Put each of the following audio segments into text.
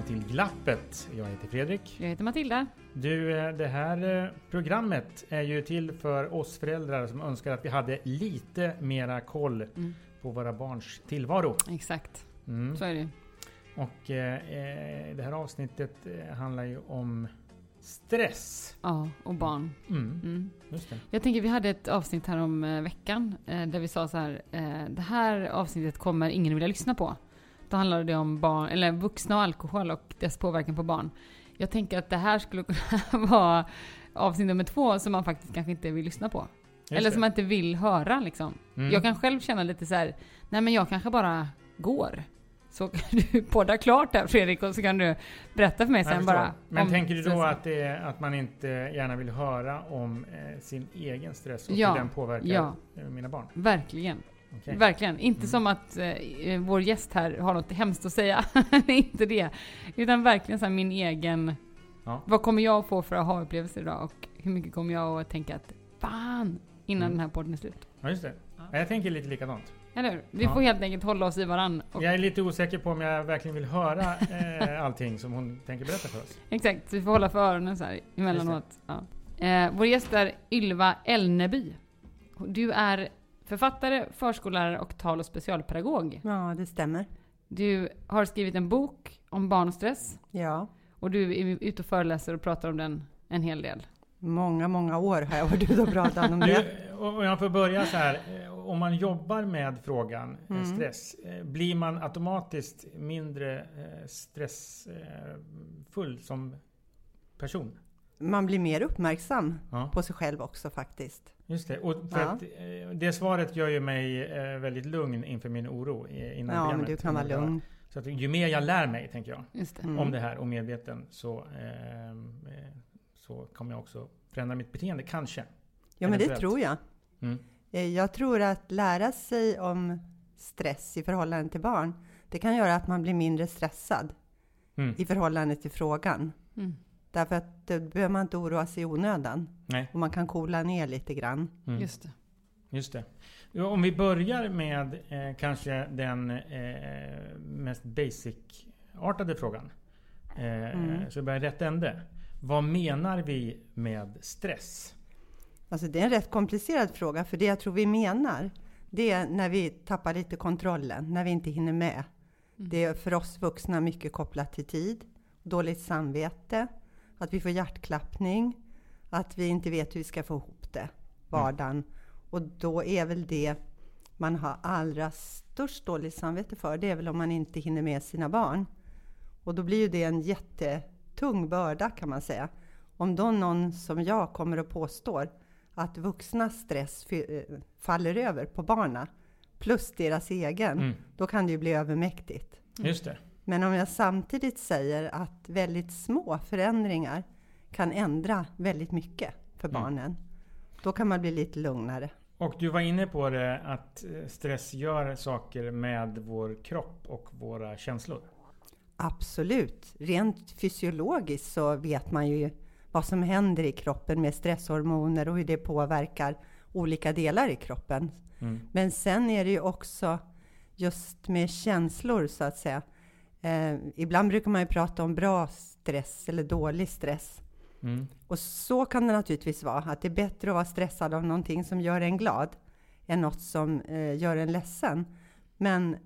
Välkomna till Glappet. Jag heter Fredrik. Jag heter Matilda. Du, eh, det här eh, programmet är ju till för oss föräldrar som önskar att vi hade lite mera koll Mm. på våra barns tillvaro. Exakt, Mm. så är det. Och eh, eh, det här avsnittet handlar ju om stress. Ja, och barn. Mm, Mm. Jag tänker vi hade ett avsnitt här om veckan där vi sa så här. Det här avsnittet kommer ingen vilja lyssna på. Då handlade det om barn, eller vuxna och alkohol och dess påverkan på barn. Jag tänker att det här skulle kunna vara avsnitt nummer två som man faktiskt kanske inte vill lyssna på. Just eller som man inte vill höra liksom. Mm. Jag kan själv känna lite så här. nej men jag kanske bara går. Så kan du podda klart där Fredrik och så kan du berätta för mig sen bara. Men om tänker du då att, det, att man inte gärna vill höra om eh, sin egen stress och Ja, hur den påverkar ja. mina barn? Verkligen. Okej. Verkligen. Inte Mm. som att eh, vår gäst här har något hemskt att säga. inte det. Utan verkligen så min egen... Ja. Vad kommer jag att få för aha-upplevelser idag? Och hur mycket kommer jag att tänka att fan, innan Mm. den här podden är slut. Ja, just det. Ja, Jag tänker lite likadant. Eller hur? Vi Ja. får helt enkelt hålla oss i varann. Jag är lite osäker på om jag verkligen vill höra eh, allting som hon tänker berätta för oss. Exakt, så vi får hålla för öronen så här emellanåt. Ja. Eh, vår gäst är Ylva Elneby. Du är författare, förskollärare och tal och specialpedagog. Ja, det stämmer. Du har skrivit en bok om barnstress. Ja. Och du är ute och föreläser och pratar om den en hel del. Många, många år har jag varit ute och pratat om det. Och jag får börja så här. Om man jobbar med frågan eh, Mm. stress, eh, blir man automatiskt mindre eh, stressfull som person? Man blir mer uppmärksam Ja, på sig själv också faktiskt. Just det. Och för Ja. att, eh, det svaret gör ju mig eh, väldigt lugn inför min oro innan Ja, men du kan vara lugn. Så att ju mer jag lär mig, tänker jag, Just det. Mm. om det här och medveten så, eh, eh, så kommer jag också förändra mitt beteende, kanske. Ja, men det tror jag. Mm. Jag tror att lära sig om stress i förhållande till barn, det kan göra att man blir mindre stressad Mm. i förhållande till frågan. Mm. Därför att då behöver man inte oroa sig i onödan. Nej. Och man kan coola ner lite grann. Mm. Just det. Just det. Om vi börjar med eh, kanske den eh, mest basic-artade frågan. Eh, Mm. Så vi börjar i rätt ände. Vad menar vi med stress? Alltså det är en rätt komplicerad fråga, för det jag tror vi menar, det är när vi tappar lite kontrollen, när vi inte hinner med. Det är för oss vuxna mycket kopplat till tid, dåligt samvete, att vi får hjärtklappning, att vi inte vet hur vi ska få ihop det, vardagen. Och då är väl det man har allra störst dåligt samvete för, det är väl om man inte hinner med sina barn. Och då blir ju det en jättetung börda kan man säga. Om då någon som jag kommer och påstår att vuxnas stress eh, faller över på barna plus deras egen, Mm. då kan det ju bli övermäktigt. Just det. Men om jag samtidigt säger att väldigt små förändringar kan ändra väldigt mycket för Mm. barnen, då kan man bli lite lugnare. Och du var inne på det att stress gör saker med vår kropp och våra känslor. Absolut. Rent fysiologiskt så vet man ju vad som händer i kroppen med stresshormoner och hur det påverkar olika delar i kroppen. Mm. Men sen är det ju också just med känslor så att säga. Eh, ibland brukar man ju prata om bra stress eller dålig stress. Mm. Och så kan det naturligtvis vara, att det är bättre att vara stressad av någonting som gör en glad än något som eh, gör en ledsen. Men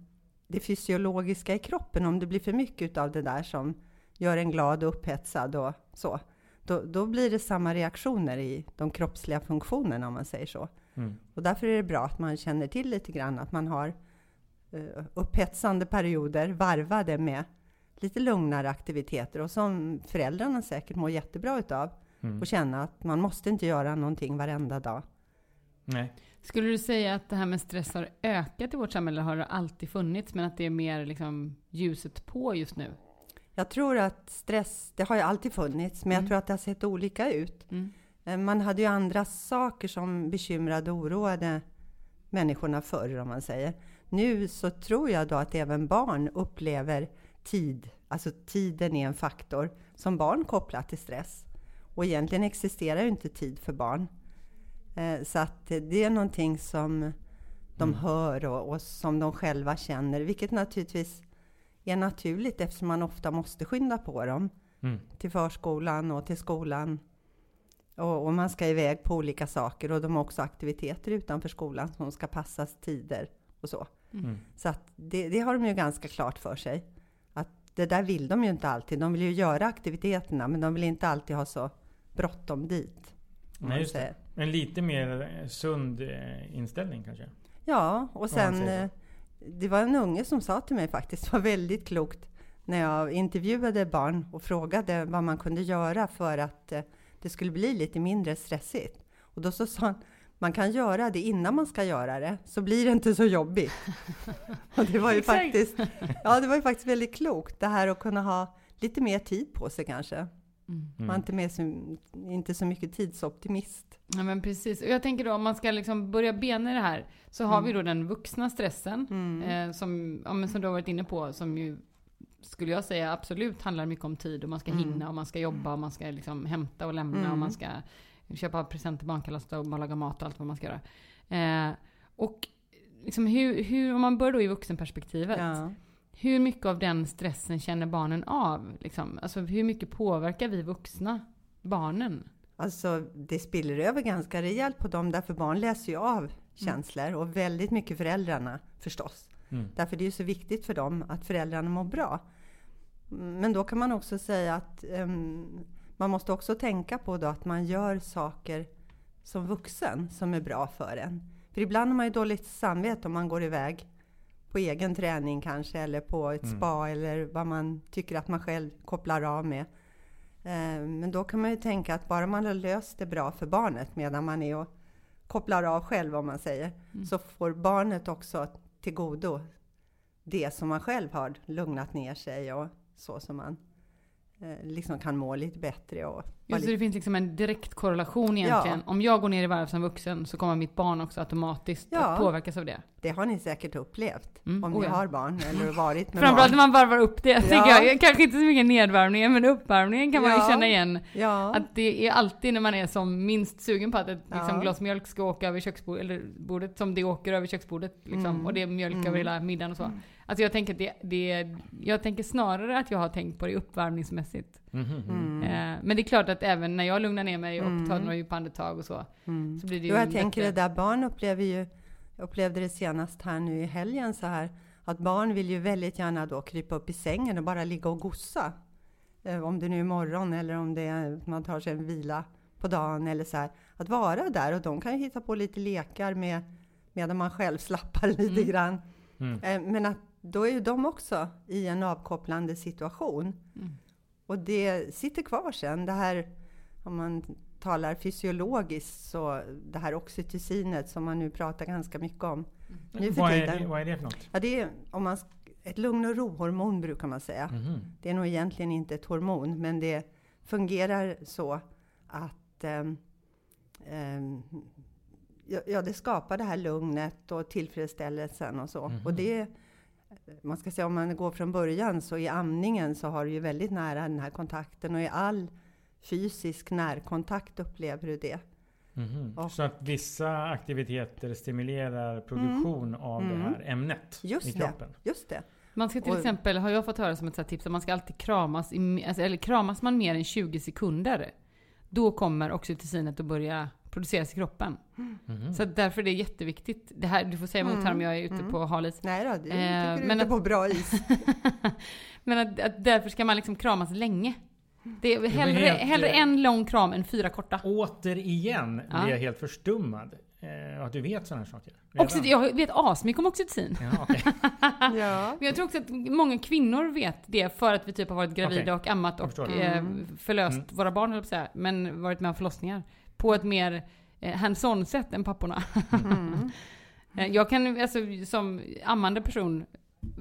det fysiologiska i kroppen, om det blir för mycket av det där som gör en glad och upphetsad och så, då, då blir det samma reaktioner i de kroppsliga funktionerna om man säger så. Mm. Och därför är det bra att man känner till lite grann att man har upphetsande perioder varvade med lite lugnare aktiviteter och som föräldrarna säkert mår jättebra utav. Mm. Och känna att man måste inte göra någonting varenda dag. Nej. Skulle du säga att det här med stress har ökat i vårt samhälle? Har det alltid funnits, men att det är mer liksom ljuset på just nu? Jag tror att stress, det har ju alltid funnits, men jag Mm. tror att det har sett olika ut. Mm. Eh, Man hade ju andra saker som bekymrade och oroade människorna förr, om man säger. Nu så tror jag då att även barn upplever tid, alltså tiden är en faktor som barn kopplar till stress. Och egentligen existerar ju inte tid för barn. Eh, Så att det är någonting som de hör och, och som de själva känner, vilket naturligtvis är naturligt eftersom man ofta måste skynda på dem Mm. till förskolan och till skolan. Och, och man ska iväg på olika saker och de har också aktiviteter utanför skolan som ska passas tider och så. Mm. Så att det, det har de ju ganska klart för sig. Att det där vill de ju inte alltid. De vill ju göra aktiviteterna men de vill inte alltid ha så bråttom dit. Nej, just det. En lite mer eh, sund eh, inställning kanske. Ja, och sen eh, det var en unge som sa till mig faktiskt, det var väldigt klokt, när jag intervjuade barn och frågade vad man kunde göra för att det skulle bli lite mindre stressigt. Och då så sa han, man kan göra det innan man ska göra det, så blir det inte så jobbigt. och det var ju faktiskt, ja det var ju faktiskt väldigt klokt, det här att kunna ha lite mer tid på sig kanske. Mm. Man är inte, med så, inte så mycket tidsoptimist. Ja men precis. Och jag tänker då om man ska liksom börja bena i det här. Så har vi då den vuxna stressen. Eh, som, ja, som du har varit inne på. Som ju skulle jag säga absolut handlar mycket om tid. Och man ska hinna och man ska jobba och man ska liksom hämta och lämna. Och man ska köpa present till barnkalas och laga mat och allt vad man ska göra. Eh, och liksom hur, hur, om man börjar då i vuxenperspektivet. Ja. Hur mycket av den stressen känner barnen av? Liksom? Alltså hur mycket påverkar vi vuxna barnen? Alltså det spiller över ganska rejält på dem därför barn läser ju av känslor och väldigt mycket föräldrarna förstås. Mm. Därför det är ju så viktigt för dem att föräldrarna mår bra. Men då kan man också säga att ehm, man måste också tänka på då att man gör saker som vuxen som är bra för en. För ibland har man ju dåligt samvete om man går iväg på egen träning kanske eller på ett spa eller vad man tycker att man själv kopplar av med. Eh, Men då kan man ju tänka att bara man har löst det bra för barnet medan man är och kopplar av själv om man säger, så får barnet också till godo det som man själv har lugnat ner sig och så som man liksom kan må lite bättre. Och Just det, lite, det finns liksom en direkt korrelation egentligen. Om jag går ner i varv som vuxen så kommer mitt barn också automatiskt Ja. att påverkas av det. det har ni säkert upplevt Mm, om oh ni ja. har barn eller varit med Framförallt när barn. man varvar upp det, Ja. jag. Kanske inte så mycket nedvarvningen, men uppvärmningen kan man ju Ja. känna igen. Ja, Att det är alltid när man är som minst sugen på att ett liksom, Ja. glas mjölk ska åka över köksbordet, eller bordet som det åker över köksbordet. Liksom, Mm. Och det är mjölk över hela middagen och så. Alltså jag tänker, att det, det, jag tänker snarare att jag har tänkt på det uppvärmningsmässigt. Mhm. Mm. Eh, men det är klart att även när jag lugnar ner mig och tar några djupa andetag och så, Mm. så blir det ju Jo, jag tänker det lättare. där barn upplever ju, jag upplevde det senast här nu i helgen så här, att barn vill ju väldigt gärna då krypa upp i sängen och bara ligga och gossa. Eh, Om det nu är morgon eller om det är, man tar sig en vila på dagen eller så här. Att vara där och de kan ju hitta på lite lekar med, medan man själv slappar lite Mm. grann. Mm. Eh, Men att då är ju de också i en avkopplande situation. Mm. Och det sitter kvar sen. Det här, om man talar fysiologiskt, så det här oxytocinet som man nu pratar ganska mycket om nu för Vad är, tiden. det, vad är det för något? Ja, det är om man, ett lugn och ro-hormon brukar man säga. Mhm. Det är nog egentligen inte ett hormon, men det fungerar så att ehm, ehm, ja, ja, det skapar det här lugnet och tillfredsställelsen och så. Och det, man ska säga om man går från början så i amningen så har du ju väldigt nära den här kontakten och i all fysisk närkontakt upplever du det. Mhm. Och- Så att vissa aktiviteter stimulerar produktion av det här ämnet Mm. Just i det. kroppen. Just det. Man ska till Och- exempel, har jag fått höra som ett så här tips, att man ska alltid kramas, i, alltså, eller kramas man mer än 20 sekunder, då kommer oxytocinet att börja produceras i kroppen. Mhm. Så därför är det jätteviktigt. Det här, du får säga emot här om jag är ute på hal is. Nej då, du Eh, du men att- på bra is. Men att, att därför ska man liksom kramas länge. Det är hellre, helt, hellre eh, en lång kram än fyra korta. Återigen Ja. blir jag helt förstummad. Eh, att du vet sådana här saker. Redan. Oxy, jag vet asmycket om oxytocin. Ja, okej. Ja. Men jag tror också att många kvinnor vet det för att vi typ har varit gravida Okej. och ammat och eh, förlöst våra barn. Men varit med om förlossningar. På ett mer eh, hands-on sätt än papporna. Mm. Eh, jag kan, alltså som ammande person,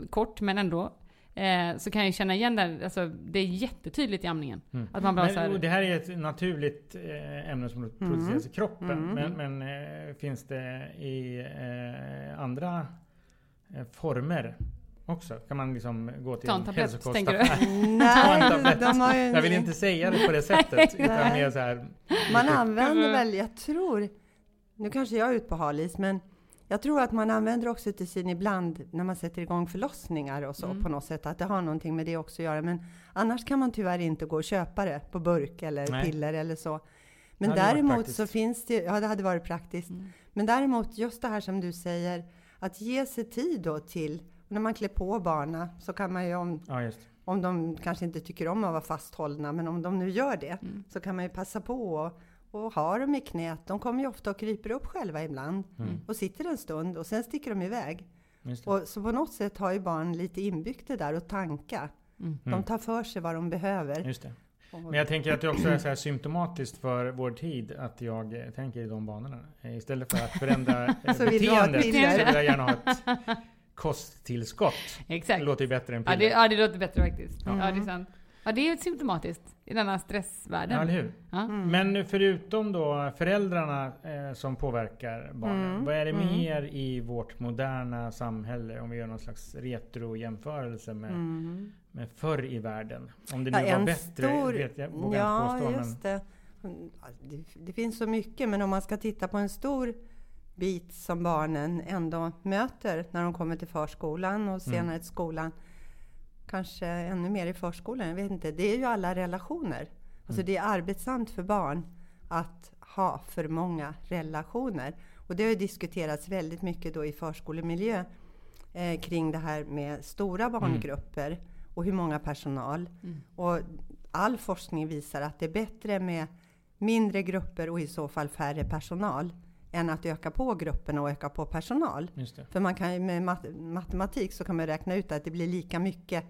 kort men ändå, eh, så kan jag känna igen det. Alltså, det är jättetydligt i amningen. Mm. Att man bara så Men, och här, det här är ett naturligt eh, ämne som produceras i kroppen. Mm. Men, men finns det i andra former också? Kan man liksom gå till Ta en tablett, tänker du? Nej, de har ju Jag vill inte säga det på det sättet. utan mer så här, Man använder väl, jag tror, nu kanske jag är ute på halis, men jag tror att man använder oxytocin ibland när man sätter igång förlossningar och så Mm. på något sätt, att det har någonting med det också att göra. Men annars kan man tyvärr inte gå och köpa det på burk eller Nej. piller eller så. Men däremot så finns det, ja det hade varit praktiskt. Mm. Men däremot just det här som du säger, att ge sig tid då till, när man klär på barna så kan man ju om, ja, just. om de kanske inte tycker om att vara fasthållna, men om de nu gör det, Mm. så kan man ju passa på och, och ha dem i knät. De kommer ju ofta och kryper upp själva ibland Mm. och sitter en stund och sen sticker de iväg. Just det. Och, så på något sätt har ju barn lite inbyggt det där och tanka. Mm. De tar för sig vad de behöver. Just det. Och- Men jag tänker att det också är så här symptomatiskt för vår tid att jag tänker i de banorna. Istället för att förändra Så beteendet så vill jag gärna ha ett kosttillskott. Det Exakt. låter ju bättre än Ja piller. det, ja, det låter bättre faktiskt. Ja, Mm. det är sant. Ja, det är symptomatiskt i denna stressvärlden. Ja, eller hur? Ja. Mm. Men nu förutom då föräldrarna eh, som påverkar barnen. Mm. Vad är det Mm. mer i vårt moderna samhälle? Om vi gör någon slags retro-jämförelse med, Mm. med förr i världen. Om det Ja, nu var en bättre, stor- vet jag, vågar ja, inte påstå. Men, just det. Mm, ja, det. Det finns så mycket, men om man ska titta på en stor bit som barnen ändå möter när de kommer till förskolan och senare Mm. till skolan, kanske ännu mer i förskolan, jag vet inte, det är ju alla relationer. Alltså Mm. det är arbetsamt för barn att ha för många relationer. Och det har ju diskuterats väldigt mycket då i förskolemiljö eh, kring det här med stora barngrupper och hur många personal. Och all forskning visar att det är bättre med mindre grupper och i så fall färre personal än att öka på grupperna och öka på personal. just det. För man kan ju med mat- matematik så kan man räkna ut att det blir lika mycket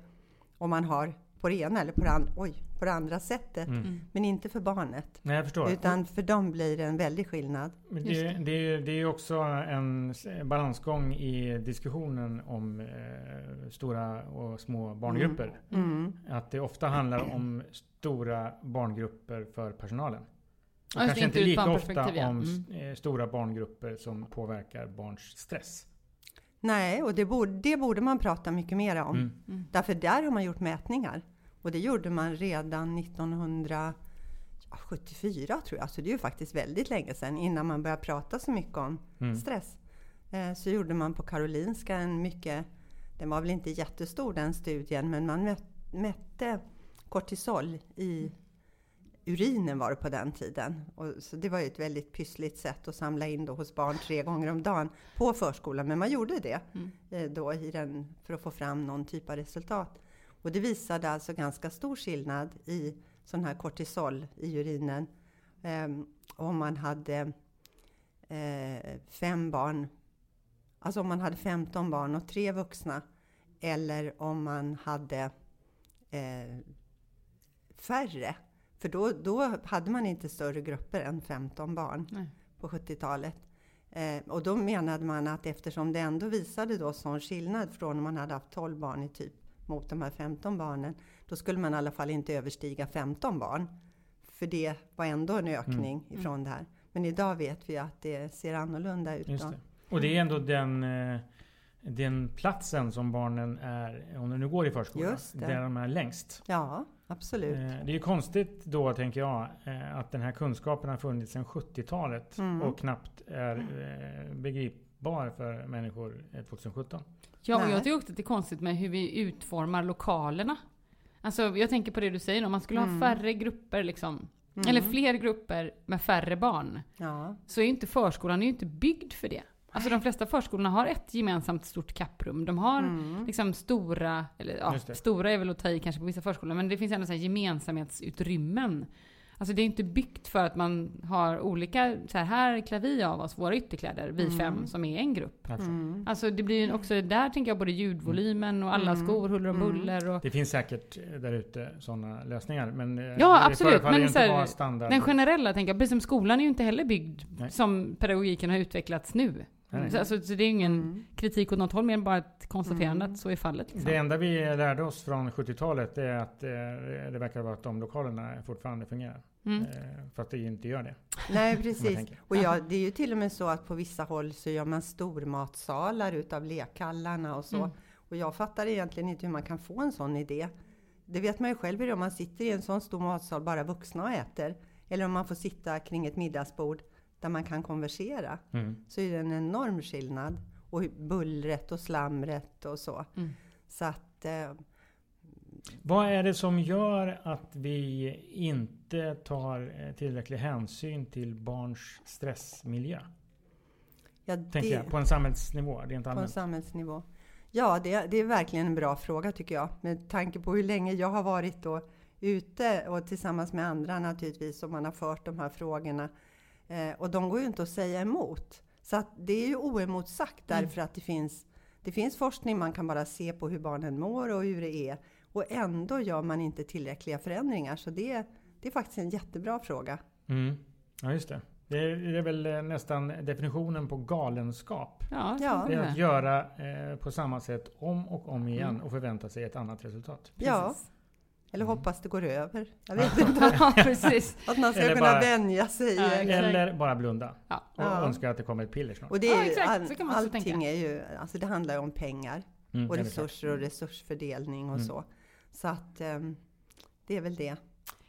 om man har på det ena eller på det, an- oj, på det andra sättet. Mm. Men inte för barnet. Nej, jag förstår. Utan för dem blir det en väldig skillnad. Men det, det. det, det är ju också en balansgång i diskussionen om eh, stora och små barngrupper. Mm. Att det ofta handlar om stora barngrupper för personalen. Och kanske inte lika ofta ja. om Mm. eh, stora barngrupper som påverkar barns stress. Nej, och det borde, det borde man prata mycket mer om. Mm. Därför där har man gjort mätningar. Och det gjorde man redan 1974 tror jag. Så det är ju faktiskt väldigt länge sedan innan man började prata så mycket om Mm. stress. Eh, så gjorde man på Karolinska en mycket, den var väl inte jättestor den studien, men man mät, mätte kortisol i urinen var det på den tiden. Och så det var ju ett väldigt pyssligt sätt att samla in då hos barn tre gånger om dagen på förskolan. Men man gjorde det eh, då i den, för att få fram någon typ av resultat. Och det visade alltså ganska stor skillnad i sån här kortisol i urinen. Ehm, om man hade eh, fem barn, alltså om man hade 15 barn och tre vuxna. Eller om man hade eh, färre. För då, då hade man inte större grupper än 15 barn Nej. på 70-talet. Eh, och då menade man att eftersom det ändå visade då sån skillnad från om man hade haft 12 barn i typ mot de här 15 barnen, då skulle man i alla fall inte överstiga 15 barn. För det var ändå en ökning ifrån det här. Men idag vet vi att det ser annorlunda ut. Det. Och det är ändå den, eh, den platsen som barnen är, om de nu går i förskolan, där de är längst. Ja, absolut. Eh, Det är ju konstigt då, tänker jag, eh, att den här kunskapen har funnits sedan 70-talet Mm. och knappt är eh, begripbar för människor eh, 2017. Ja, och jag tycker också att det är konstigt med hur vi utformar lokalerna. Alltså, jag tänker på det du säger, om man skulle Mm. ha färre grupper liksom, eller fler grupper med färre barn, Ja, så är ju inte förskolan är ju inte byggd för det. Alltså de flesta förskolorna har ett gemensamt stort kapprum. De har Mm. liksom stora, eller ja, stora är väl att ta i kanske på vissa förskolor, men det finns ändå så här gemensamhetsutrymmen. Alltså det är inte byggt för att man har olika, så här, här klär vi av oss våra ytterkläder, vi Mm. fem som är en grupp. Förstår. Alltså det blir ju också, där tänker jag både ljudvolymen och alla Mm. skor, huller och buller och Det finns säkert eh, där ute sådana lösningar. Men eh, Ja, det absolut, men så här, standard. Den generella tänker jag, precis som skolan är ju inte heller byggd Nej. som pedagogiken har utvecklats nu. Nej, nej. Så, alltså, så det är ingen Mm. kritik åt något håll, mer än bara ett konstaterande att så är fallet. Liksom. Det enda vi lärde oss från 70-talet är att eh, det verkar vara att de lokalerna fortfarande fungerar. Mm. Eh, fast det inte gör det. Nej, precis. Och ja, det är ju till och med så att på vissa håll så gör man stormatsalar utav lekhallarna och så. Mm. Och jag fattar egentligen inte hur man kan få en sån idé. Det vet man ju själv hur det om man sitter i en sån stor matsal, bara vuxna och äter. Eller om man får sitta kring ett middagsbord där man kan konversera. Mm. Så är det en enorm skillnad. Och bullret och slamret och så. Mm. Så att... Eh, Vad är det som gör att vi inte tar eh, tillräcklig hänsyn till barns stressmiljö? ja, Tänker det- jag, på en samhällsnivå rent På en samhällsnivå. Ja, det, det är verkligen en bra fråga tycker jag. Med tanke på hur länge jag har varit då ute och tillsammans med andra naturligtvis som man har fört de här frågorna. Eh, och de går ju inte att säga emot. Så att det är ju oemotsagt därför att det finns, det finns forskning, man kan bara se på hur barnen mår och hur det är. Och ändå gör man inte tillräckliga förändringar. Så det, det är faktiskt en jättebra fråga. Mm. Ja, just det. Det är, det är väl eh, nästan definitionen på galenskap. Ja, Ja. Det är att göra eh, på samma sätt om och om igen och förvänta sig ett annat resultat. Ja, Precis. Eller hoppas det går över. Jag vet inte. ja, precis. Att man ska Eller kunna bara- vänja sig. Ja. Eller bara blunda Ja. och Ja. önska att det kommer ett piller snart. Och det, är ju, all, Så allting tänka. är ju, alltså det handlar ju om pengar Mm, och resurser och resursfördelning och Mm. så. Så att ehm, det är väl det.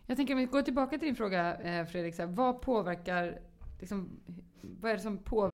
Jag tänker om vi går tillbaka till din fråga eh, Fredrik, så här, vad påverkar, liksom, vad är det som påverkar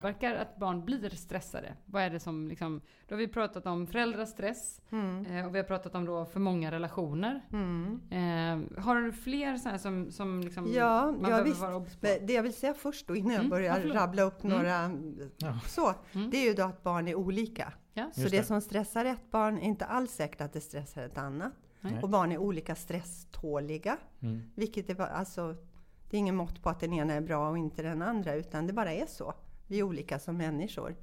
påverkar att barn blir stressade? Vad är det som liksom, då har vi pratat om föräldrastress eh, och vi har pratat om då för många relationer. Eh, har du fler sådana här som, som liksom Ja, man ja behöver visst. vara på? Det jag vill säga först då innan jag Mm, börjar ja, rabbla upp några Ja. så. Det är ju då att barn är olika. Ja. Så det. det. som stressar ett barn är inte alls säkert att det stressar ett annat. Nej. Och barn är olika stresståliga. Mm. Vilket är, alltså, det är ingen mått på att den ena är bra och inte den andra, utan det bara är så. Vi är olika som människor.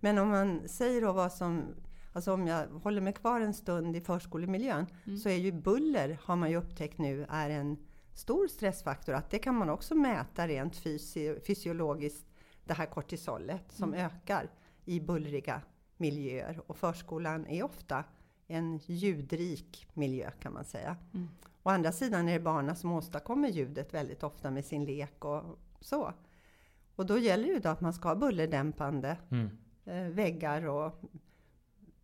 Men om man säger då vad som, alltså om jag håller mig kvar en stund i förskolemiljön, så är ju buller, har man ju upptäckt nu, är en stor stressfaktor. Att det kan man också mäta rent fysi- fysiologiskt, det här kortisolet som ökar i bullriga miljöer. Och förskolan är ofta en ljudrik miljö kan man säga. Å andra sidan är det barnen som åstadkommer ljudet väldigt ofta med sin lek och så. Och då gäller ju då att man ska ha bullerdämpande Mm. eh, väggar och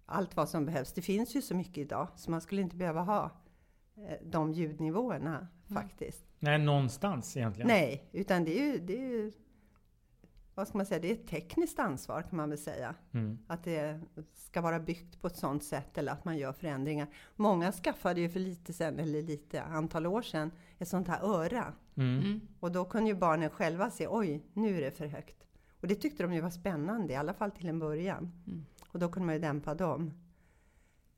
allt vad som behövs. Det finns ju så mycket idag så man skulle inte behöva ha eh, de ljudnivåerna faktiskt. Nej, någonstans egentligen. Nej, utan det är ju, det är ju vad ska man säga, det är ett tekniskt ansvar kan man väl säga. Mm. Att det ska vara byggt på ett sådant sätt eller att man gör förändringar. Många skaffade ju för lite sen, eller lite antal år sedan, ett sånt här öra. Mm. Mm. Och då kunde ju barnen själva se, oj, nu är det för högt. Och det tyckte de ju var spännande, i alla fall till en början. Och då kunde man ju dämpa dem.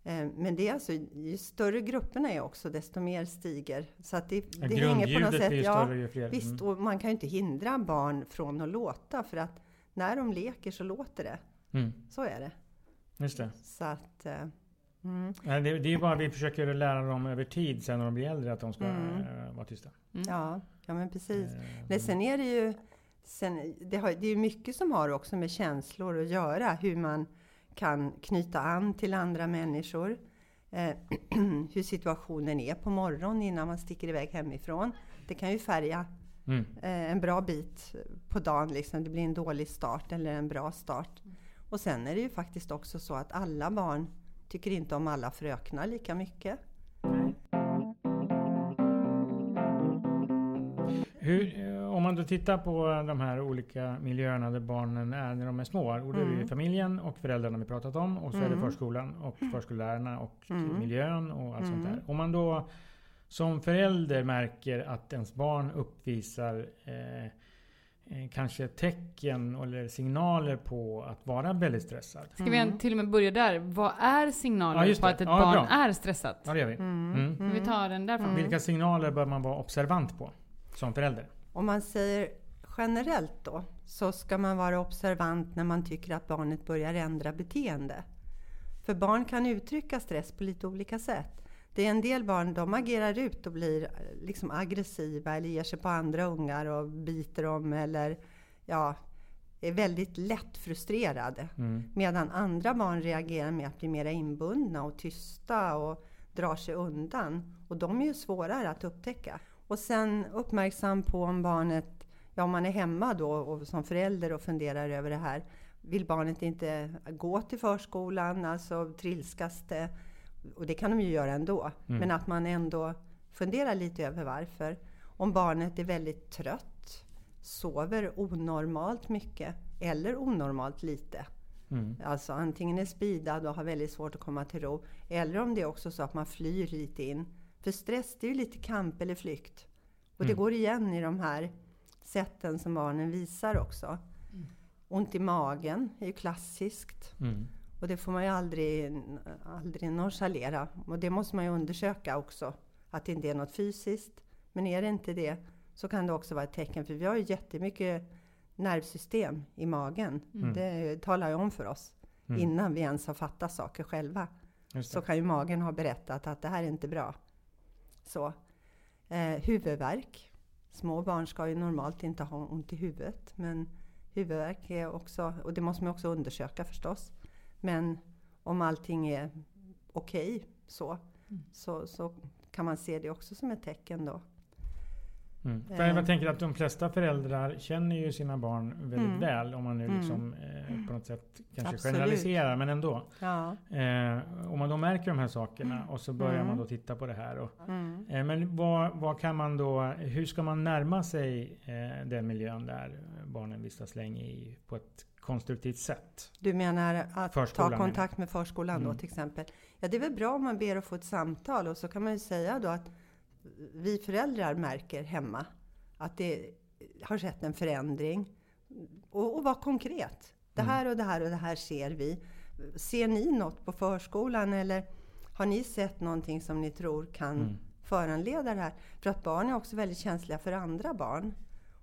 Eh, Men det är alltså, ju större grupperna är också, desto mer stiger. Så att det, Ja, det hänger på något sätt. ju Ja, större ju fler. visst, Mm. och man kan ju inte hindra barn från att låta för att när de leker så låter det. Mm. Så är det. Just det. Så att, eh, mm, Nej, det. Det är bara vi försöker lära dem över tid sen när de blir äldre att de ska Mm. eh, vara tysta. ja, ja, men precis. Eh, Men sen är det ju sen, det, har, det är mycket som har också med känslor att göra. Hur man kan knyta an till andra människor. Eh, hur situationen är på morgonen innan man sticker iväg hemifrån. Det kan ju färga Mm. eh, en bra bit på dagen. Liksom. Det blir en dålig start eller en bra start. Och sen är det ju faktiskt också så att alla barn tycker inte om alla fröknar lika mycket. Hur, eh, om man då tittar på de här olika miljöerna där barnen är när de är små. Och det är Mm. familjen och föräldrarna vi pratat om. Och så är det förskolan och förskollärarna och Mm. miljön och allt sånt där. Om man då som förälder märker att ens barn uppvisar eh, kanske tecken eller signaler på att vara väldigt stressad. Ska vi till och med börja där? Vad är signaler Ja, på att ett Ja, barn bra. är stressat? Ja, det gör vi. Mm. Vi tar den därifrån. Vilka signaler bör man vara observant på som förälder? Om man säger generellt då, så ska man vara observant när man tycker att barnet börjar ändra beteende. För barn kan uttrycka stress på lite olika sätt. Det är en del barn, de agerar ut och blir eh, liksom aggressiva eller ger sig på andra ungar och biter dem eller ja, är väldigt lätt frustrerade. Medan andra barn reagerar med att bli mer inbundna och tysta och drar sig undan. Och de är ju svårare att upptäcka. Och sen uppmärksam på om barnet, ja om man är hemma då och som förälder och funderar över det här. Vill barnet inte gå till förskolan, alltså trilskas det? Och det kan de ju göra ändå. Men att man ändå funderar lite över varför. Om barnet är väldigt trött, sover onormalt mycket eller onormalt lite. Alltså antingen är speedad och har väldigt svårt att komma till ro. Eller om det är också så att man flyr lite in. För stress det är ju lite kamp eller flykt. Och det går igen i de här sätten som barnen visar också. Ont i magen är ju klassiskt. Mm. Och det får man ju aldrig, aldrig nonchalera. Och det måste man ju undersöka också. Att det inte är något fysiskt. Men är det inte det så kan det också vara ett tecken. För vi har ju jättemycket nervsystem i magen. Det talar ju om för oss. Innan vi ens har fattat saker själva. Så kan ju magen ha berättat att det här är inte bra. Så. Eh, huvudvärk. Små barn ska ju normalt inte ha ont i huvudet. Men huvudvärk är också, och det måste man också undersöka förstås. Men om allting är okej så, så, så kan man se det också som ett tecken då. Mm. För Eh. jag tänker att de flesta föräldrar känner ju sina barn väldigt Mm. väl. Om man nu Mm. liksom eh, på något sätt kanske Absolut. generaliserar. Men ändå. Ja. Eh, om man då märker de här sakerna och så börjar Mm. man då titta på det här. Och, Mm. eh, men vad, vad kan man då, hur ska man närma sig eh, den miljön där barnen vistas länge i på ett konstruktivt sätt? Du menar att Förskolan, ta kontakt med förskolan då Mm. till exempel? Ja, det är väl bra om man ber att få ett samtal och så kan man ju säga då att vi föräldrar märker hemma att det har skett en förändring. Och, och vara konkret. Det här och det här och det här ser vi. Ser ni något på förskolan eller har ni sett någonting som ni tror kan föranleda det här? För att barn är också väldigt känsliga för andra barn.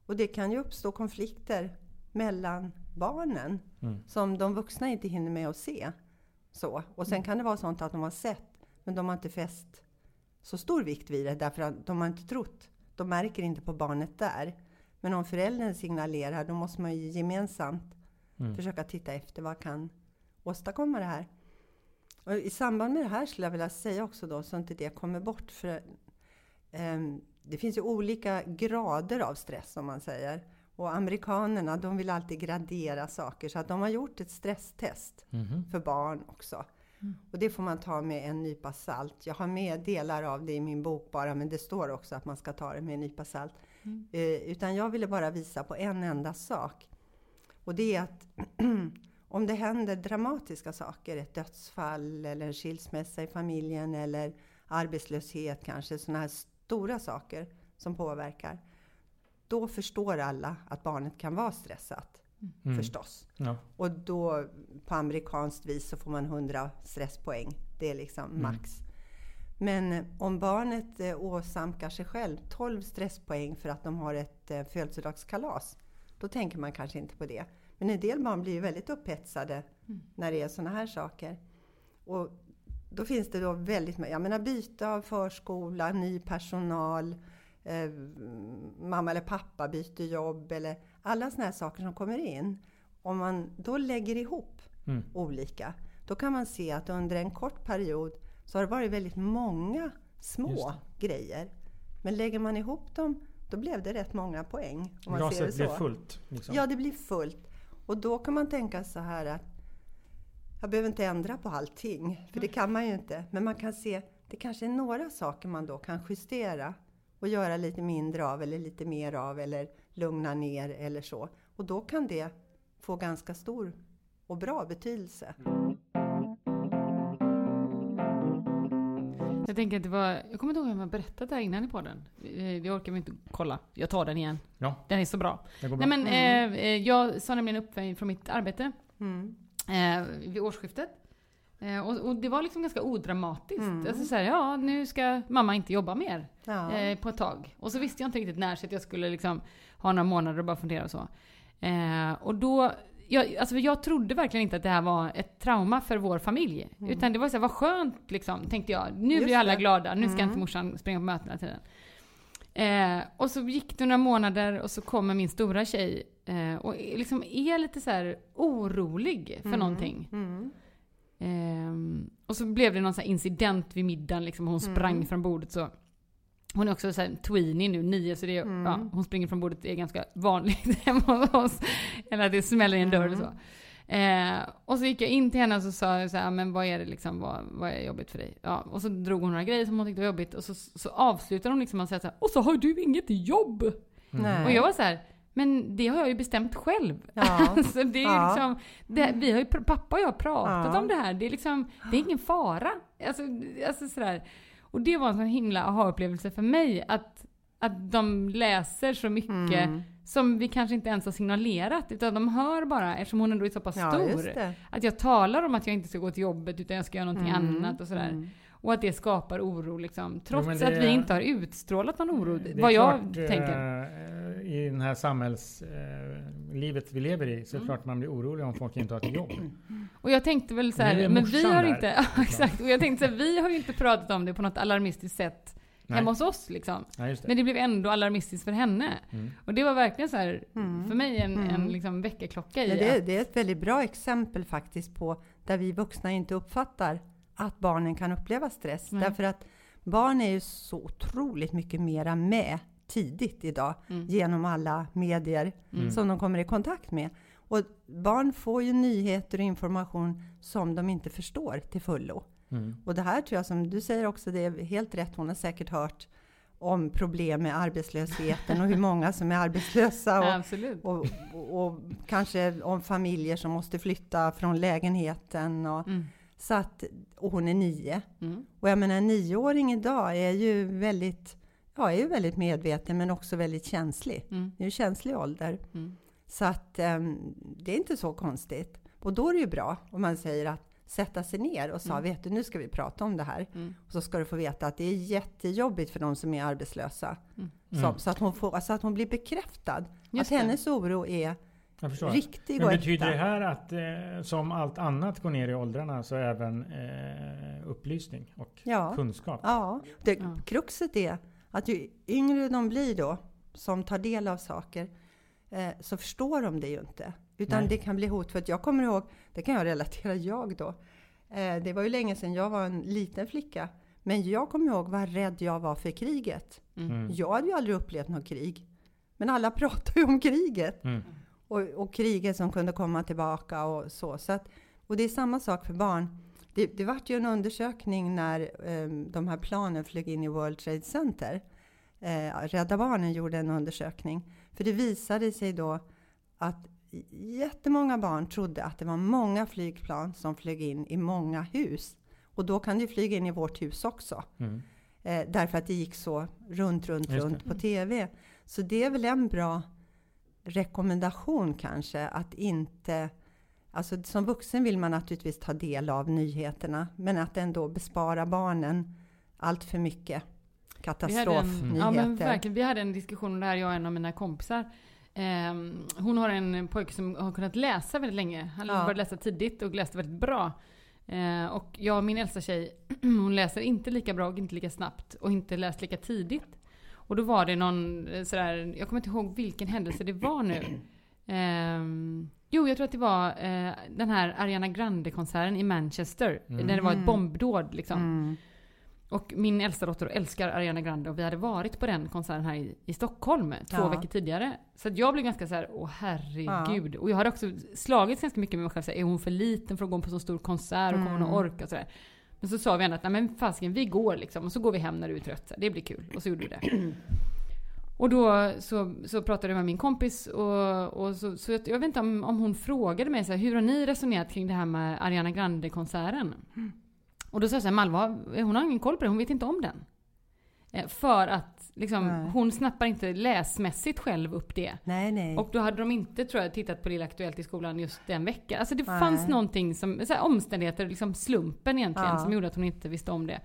Och det kan ju uppstå konflikter mellan barnen som de vuxna inte hinner med att se. Så. Och sen kan det vara sånt att de har sett, men de har inte fäst så stor vikt vid det därför att de har inte trott. De märker inte på barnet där. Men om föräldern signalerar, då måste man ju gemensamt försöka titta efter vad kan åstadkomma det här. Och I samband med det här skulle jag vilja säga också då, så inte det kommer bort. För, ehm, det finns ju olika grader av stress om man säger. Och amerikanerna de vill alltid gradera saker så att de har gjort ett stresstest för barn också. Och det får man ta med en nypa salt. Jag har med delar av det i min bok bara men det står också att man ska ta det med en nypa salt. Eh, utan jag ville bara visa på en enda sak. Och det är att om det händer dramatiska saker, ett dödsfall eller en skilsmässa i familjen eller arbetslöshet kanske, sådana här stora saker som påverkar. Då förstår alla att barnet kan vara stressat, förstås. Ja. Och då på amerikanskt vis så får man 100 stresspoäng Det är liksom max. Men eh, om barnet eh, åsamkar sig själv 12 stresspoäng för att de har ett eh, födelsedagskalas, då tänker man kanske inte på det. Men en del barn blir ju väldigt upphetsade när det är sådana här saker. Och då finns det då väldigt mycket, jag menar byte av förskola, ny personal, eh, mamma eller pappa byter jobb eller alla sådana här saker som kommer in. Om man då lägger ihop Mm. olika, då kan man se att under en kort period så har det varit väldigt många små grejer. Men lägger man ihop dem, då blev det rätt många poäng. Om man ser det Glaset så. fullt. Liksom. Ja, det blir fullt. Och då kan man tänka så här att jag behöver inte ändra på allting, för det kan man ju inte. Men man kan se, det kanske är några saker man då kan justera och göra lite mindre av eller lite mer av eller lugna ner eller så. Och då kan det få ganska stor och bra betydelse. Jag tänker att det var, jag kommer inte ihåg om jag berättat det här innan i podden. Eh, Det orkar vi inte kolla. Jag tar den igen. Ja, Den är så bra. bra. Nej men eh, eh, jag sa nämligen upp mig från mitt arbete Mm. eh, vid årsskiftet. Eh, och, och det var liksom ganska odramatiskt. Mm. Alltså så här, ja nu ska mamma inte jobba mer Ja. eh, på ett tag. Och så visste jag inte riktigt när så att jag skulle liksom ha några månader och bara fundera och så. Eh, och då, jag, alltså jag trodde verkligen inte att det här var ett trauma för vår familj. Utan det var så här, vad skönt liksom, tänkte jag. Nu Mm. Just blir alla det. glada, nu ska Mm. inte morsan springa på möten hela tiden. Eh, och så gick det några månader och så kommer min stora tjej eh, och liksom är lite så här orolig för någonting. Mm. Ehm, och så blev det någon incident vid middagen, liksom, hon sprang Mm. från bordet så. Hon är också så här tweenie nu, nio, så det är, Mm. ja, hon springer från bordet, det är ganska vanligt hemma hos oss. Eller att det smäller i en dörr och så. Eh, och så gick jag in till henne och så sa jag så här, men vad är det liksom, vad, vad är jobbigt för dig? Ja, och så drog hon några grejer som hon tyckte var jobbigt och så, så avslutade hon liksom med att säga så här, och så har du inget jobb! Nej. Och jag var så här, men det har jag ju bestämt själv. Ja. så det är Ja. liksom, det, vi har ju, pappa och jag har pratat Ja. om det här. Det är liksom, det är ingen fara. Alltså, alltså sådär. Och det var en sån himla aha-upplevelse för mig. Att, att de läser så mycket Mm. som vi kanske inte ens har signalerat. Utan de hör bara, eftersom hon ändå är så pass stor. Att jag talar om att jag inte ska gå till jobbet utan jag ska göra någonting Mm. annat och sådär. Mm. Och att det skapar oro liksom. Trots men det att vi inte har utstrålat någon oro. Det är vad jag klart, tänker. eh, I den här samhällslivet vi lever i så är det klart man blir orolig om folk inte har ett jobb. Och jag tänkte väl så här, är men vi har där. inte, ja, exakt. Och jag tänkte så här, vi har ju inte pratat om det på något alarmistiskt sätt Nej. hemma hos oss liksom. Ja, just det. Men det blev ändå alarmistiskt för henne. Mm. Och det var verkligen så här, Mm. för mig en, Mm. en liksom väckarklocka i Ja, det, att, det är ett väldigt bra exempel faktiskt på där vi vuxna inte uppfattar att barnen kan uppleva stress. Nej. Därför att barn är ju så otroligt mycket mera med tidigt idag Mm. genom alla medier som de kommer i kontakt med. Och barn får ju nyheter och information som de inte förstår till fullo. Mm. Och det här tror jag, som du säger också, det är helt rätt. Hon har säkert hört om problem med arbetslösheten och hur många som är arbetslösa. Och, och, och, och kanske om familjer som måste flytta från lägenheten. Och, Mm. Så att, och hon är nio. Mm. Och jag menar en nioåring idag är ju väldigt, ja, är ju väldigt medveten men också väldigt känslig. Mm. Det är ju känslig ålder. Mm. Så att em, det är inte så konstigt. Och då är det ju bra om man säger att sätta sig ner och sa, vet du, nu ska vi prata om det här. Mm. Och så ska du få veta att det är jättejobbigt för de som är arbetslösa. Mm. Så, så, att hon får, så att hon blir bekräftad. Just att det. hennes oro är Jag förstår. riktig Men betyder det här att eh, som allt annat går ner i åldrarna så även eh, upplysning och Ja. kunskap? Ja, det, Ja. kruxet är att ju yngre de blir då, som tar del av saker, eh, så förstår de det ju inte. Utan Nej. det kan bli hotfullt. Jag kommer ihåg, det kan jag relatera jag då. Eh, det var ju länge sedan jag var en liten flicka. Men jag kommer ihåg vad rädd jag var för kriget. Mm. Jag hade ju aldrig upplevt något krig. Men alla pratar ju om kriget. Mm. Och, och kriget som kunde komma tillbaka och så. så att, och det är samma sak för barn. Det, det vart ju en undersökning när eh, de här planen flög in i World Trade Center. Eh, Rädda Barnen gjorde en undersökning. För det visade sig då att jättemånga barn trodde att det var många flygplan som flög in i många hus. Och då kan det flyga in i vårt hus också. Mm. Eh, därför att det gick så runt, runt, runt på TV. Så det är väl en bra rekommendation kanske att inte Alltså som vuxen vill man naturligtvis ta del av nyheterna, men att ändå bespara barnen allt för mycket katastrofnyheter. ja men verkligen, vi hade en diskussion om det här, jag och en av mina kompisar. Ehm, hon har en pojke som har kunnat läsa väldigt länge. Han Ja. började läsa tidigt och läste väldigt bra. Eh, och jag och min äldsta tjej, hon läser inte lika bra och inte lika snabbt och inte läst lika tidigt. Och då var det någon eh, sådär, jag kommer inte ihåg vilken händelse det var nu. Ehm, jo, jag tror att det var eh, den här Ariana Grande-konserten i Manchester. Mm. När det var ett Mm. bombdåd liksom. Mm. Och min äldsta dotter älskar Ariana Grande och vi hade varit på den konserten här i, i Stockholm två Ja. veckor tidigare. Så att jag blev ganska så här: åh herregud. Och jag hade också slagits ganska mycket med mig själv, så här, är hon för liten för att gå på så stor konsert och kommer hon att Mm. orka och sådär. Men så sa vi ändå att nej men fasiken vi går liksom och så går vi hem när du är trött. Det blir kul. Och så gjorde vi det. Och då så, så pratade jag med min kompis och, och så, så jag, jag vet inte om, om hon frågade mig så här, hur har ni resonerat kring det här med Ariana Grande-konserten? Och då sa jag så här, Malva, hon har ingen koll på det, hon vet inte om den. Eh, För att liksom, Nej. hon snappar inte läsmässigt själv upp det. Nej, nej. Och då hade de inte, tror jag, tittat på Lilla Aktuellt i skolan just den veckan. Alltså det Nej. fanns någonting som, så här, omständigheter, liksom slumpen egentligen, Ja. som gjorde att hon inte visste om det.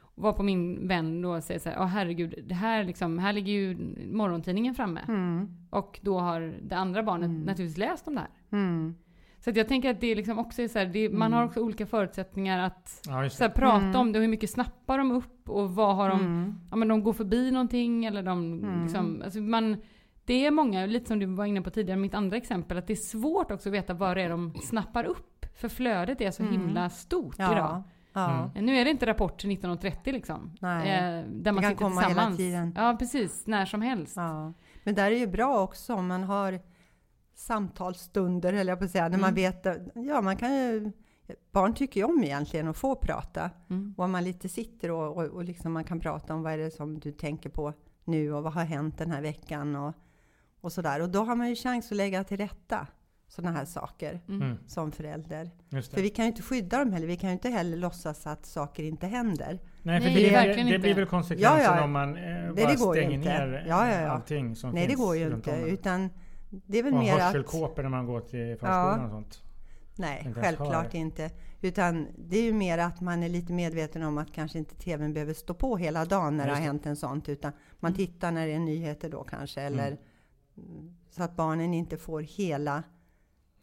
Och var på min vän då och säger så här, ja herregud, det här liksom, här ligger ju morgontidningen framme. Mm. Och då har det andra barnet naturligtvis läst om det här. Mm. Så jag tänker att det liksom också är så här, det, man har också olika förutsättningar att Ja, så här, det. prata Mm. om det och hur mycket snappar de upp och vad har de, Mm. ja men de går förbi någonting eller de Mm. liksom, alltså man, det är många, lite som du var inne på tidigare, mitt andra exempel, att det är svårt också att veta vad det är de snappar upp. För flödet är så Mm. himla stort idag. Ja. ja. Mm. Nu är det inte Rapport till 1930 liksom. Nej. Eh, där man kan sitter komma hela tillsammans. tiden. Ja precis, när som helst. Ja. Men där är ju bra också om man har samtalsstunder, eller jag på att säga, när man Mm. vet, ja man kan ju, barn tycker ju om egentligen att få prata. Mm. Och om man lite sitter och, och, och liksom man kan prata om vad är det som du tänker på nu och vad har hänt den här veckan och, och sådär. Och då har man ju chans att lägga till rätta sådana här saker Mm. Mm, som förälder. För det. vi kan ju inte skydda dem heller, vi kan ju inte heller låtsas att saker inte händer. Nej, för Nej, det, verkligen det inte. blir väl konsekvensen Ja, ja. om man eh, det bara stänger inte. ner Ja, ja, ja. allting som Nej, det finns går ju inte, utan det är väl Och mer att... hörselkåpor när man går till förskolan Ja. och sånt. Nej, inte självklart inte. Utan det är ju mer att man är lite medveten om att kanske inte TVn behöver stå på hela dagen när det har hänt en sånt. Utan man tittar när det är nyheter då kanske. Eller, Mm. mm, Så att barnen inte får hela...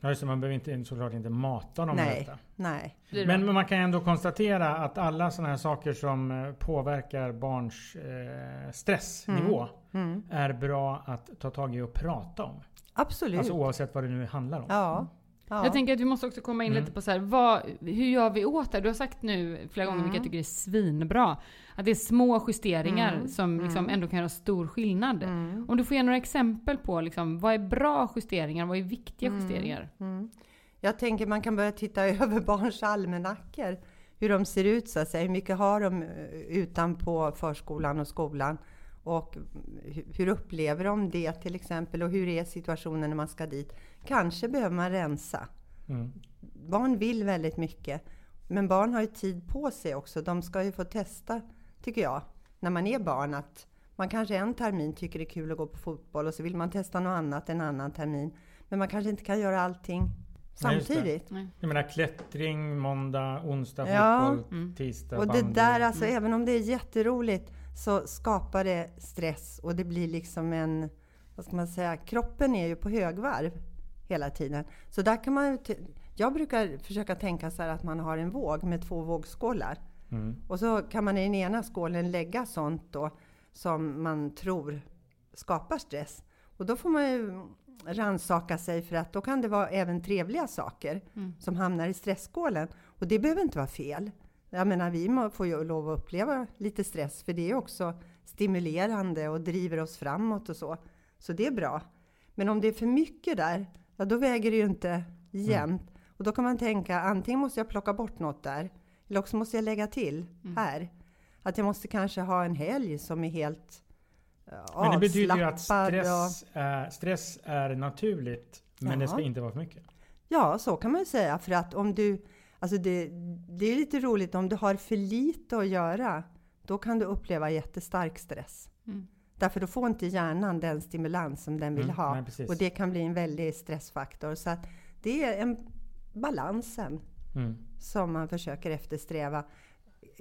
Ja, just det, man behöver inte, såklart inte mata dem med Nej. detta. Nej. Men, man kan ändå konstatera att alla sådana här saker som eh, påverkar barns eh, stressnivå Mm. är bra att ta tag i och prata om. Absolut. Alltså oavsett vad det nu handlar om. ja. Ja. Jag tänker att vi måste också komma in Mm. lite på så här, vad, hur gör vi åt det? Du har sagt nu flera gånger, Mm. vilket jag tycker är svinbra, att det är små justeringar Mm. som liksom Mm. ändå kan göra stor skillnad. Mm. Om du får ge några exempel på liksom, vad är bra justeringar, vad är viktiga Mm. justeringar? Mm. Jag tänker man kan börja titta över barns almanackor. Hur de ser ut så att säga. Hur mycket har de eh, utanpå förskolan och skolan? Och hu- hur upplever de det till exempel? Och hur är situationen när man ska dit? Kanske behöver man rensa. Mm. Barn vill väldigt mycket. Men barn har ju tid på sig också. De ska ju få testa, tycker jag, när man är barn. Att man kanske en termin tycker det är kul att gå på fotboll och så vill man testa något annat en annan termin. Men man kanske inte kan göra allting samtidigt. Nej. Jag menar klättring, måndag, onsdag, Ja. fotboll, Mm. tisdag, Och det bandy. där, alltså även om det är jätteroligt så skapar det stress och det blir liksom en, vad ska man säga, kroppen är ju på högvarv hela tiden. Så där kan man jag brukar försöka tänka så här att man har en våg med två vågskålar. Mm. Och så kan man i den ena skålen lägga sånt då som man tror skapar stress. Och då får man ju rannsaka sig för att då kan det vara även trevliga saker Mm. som hamnar i stressskålen. Och det behöver inte vara fel. Jag menar, vi får ju lov att uppleva lite stress för det är också stimulerande och driver oss framåt och så. Så det är bra. Men om det är för mycket där, ja då väger det ju inte jämnt. Och då kan man tänka, antingen måste jag plocka bort något där, eller också måste jag lägga till här. Att jag måste kanske ha en helg som är helt eh, Men det betyder ju att avslappad och- stress är, stress är naturligt. Men det ska Ja. inte vara för mycket. Ja, så kan man ju säga. För att om du, alltså det, det är lite roligt, om du har för lite att göra, då kan du uppleva jättestark stress. Mm. Därför då får inte hjärnan den stimulans som den vill Mm, ha. nej, och det kan bli en väldig stressfaktor. Så att det är en balansen Mm. som man försöker eftersträva.